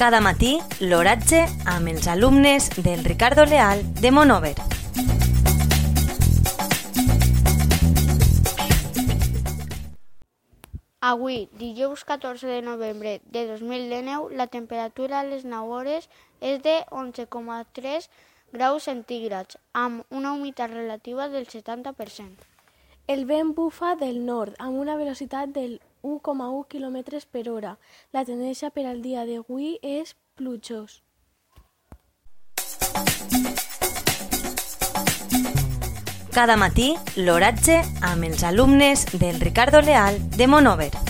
Cada matí, l'oratge amb els alumnes del Ricardo Leal de Monover. Avui, dijous 14 de novembre de 2019, la temperatura a les 9 hores és de 11,3 graus centígrads, amb una humitat relativa del 70%. El vent bufa del nord amb una velocitat del 1,1 km per hora. La tendència per al dia d'avui és plujós. Cada matí, l'oratge amb els alumnes del Ricardo Leal de Monover.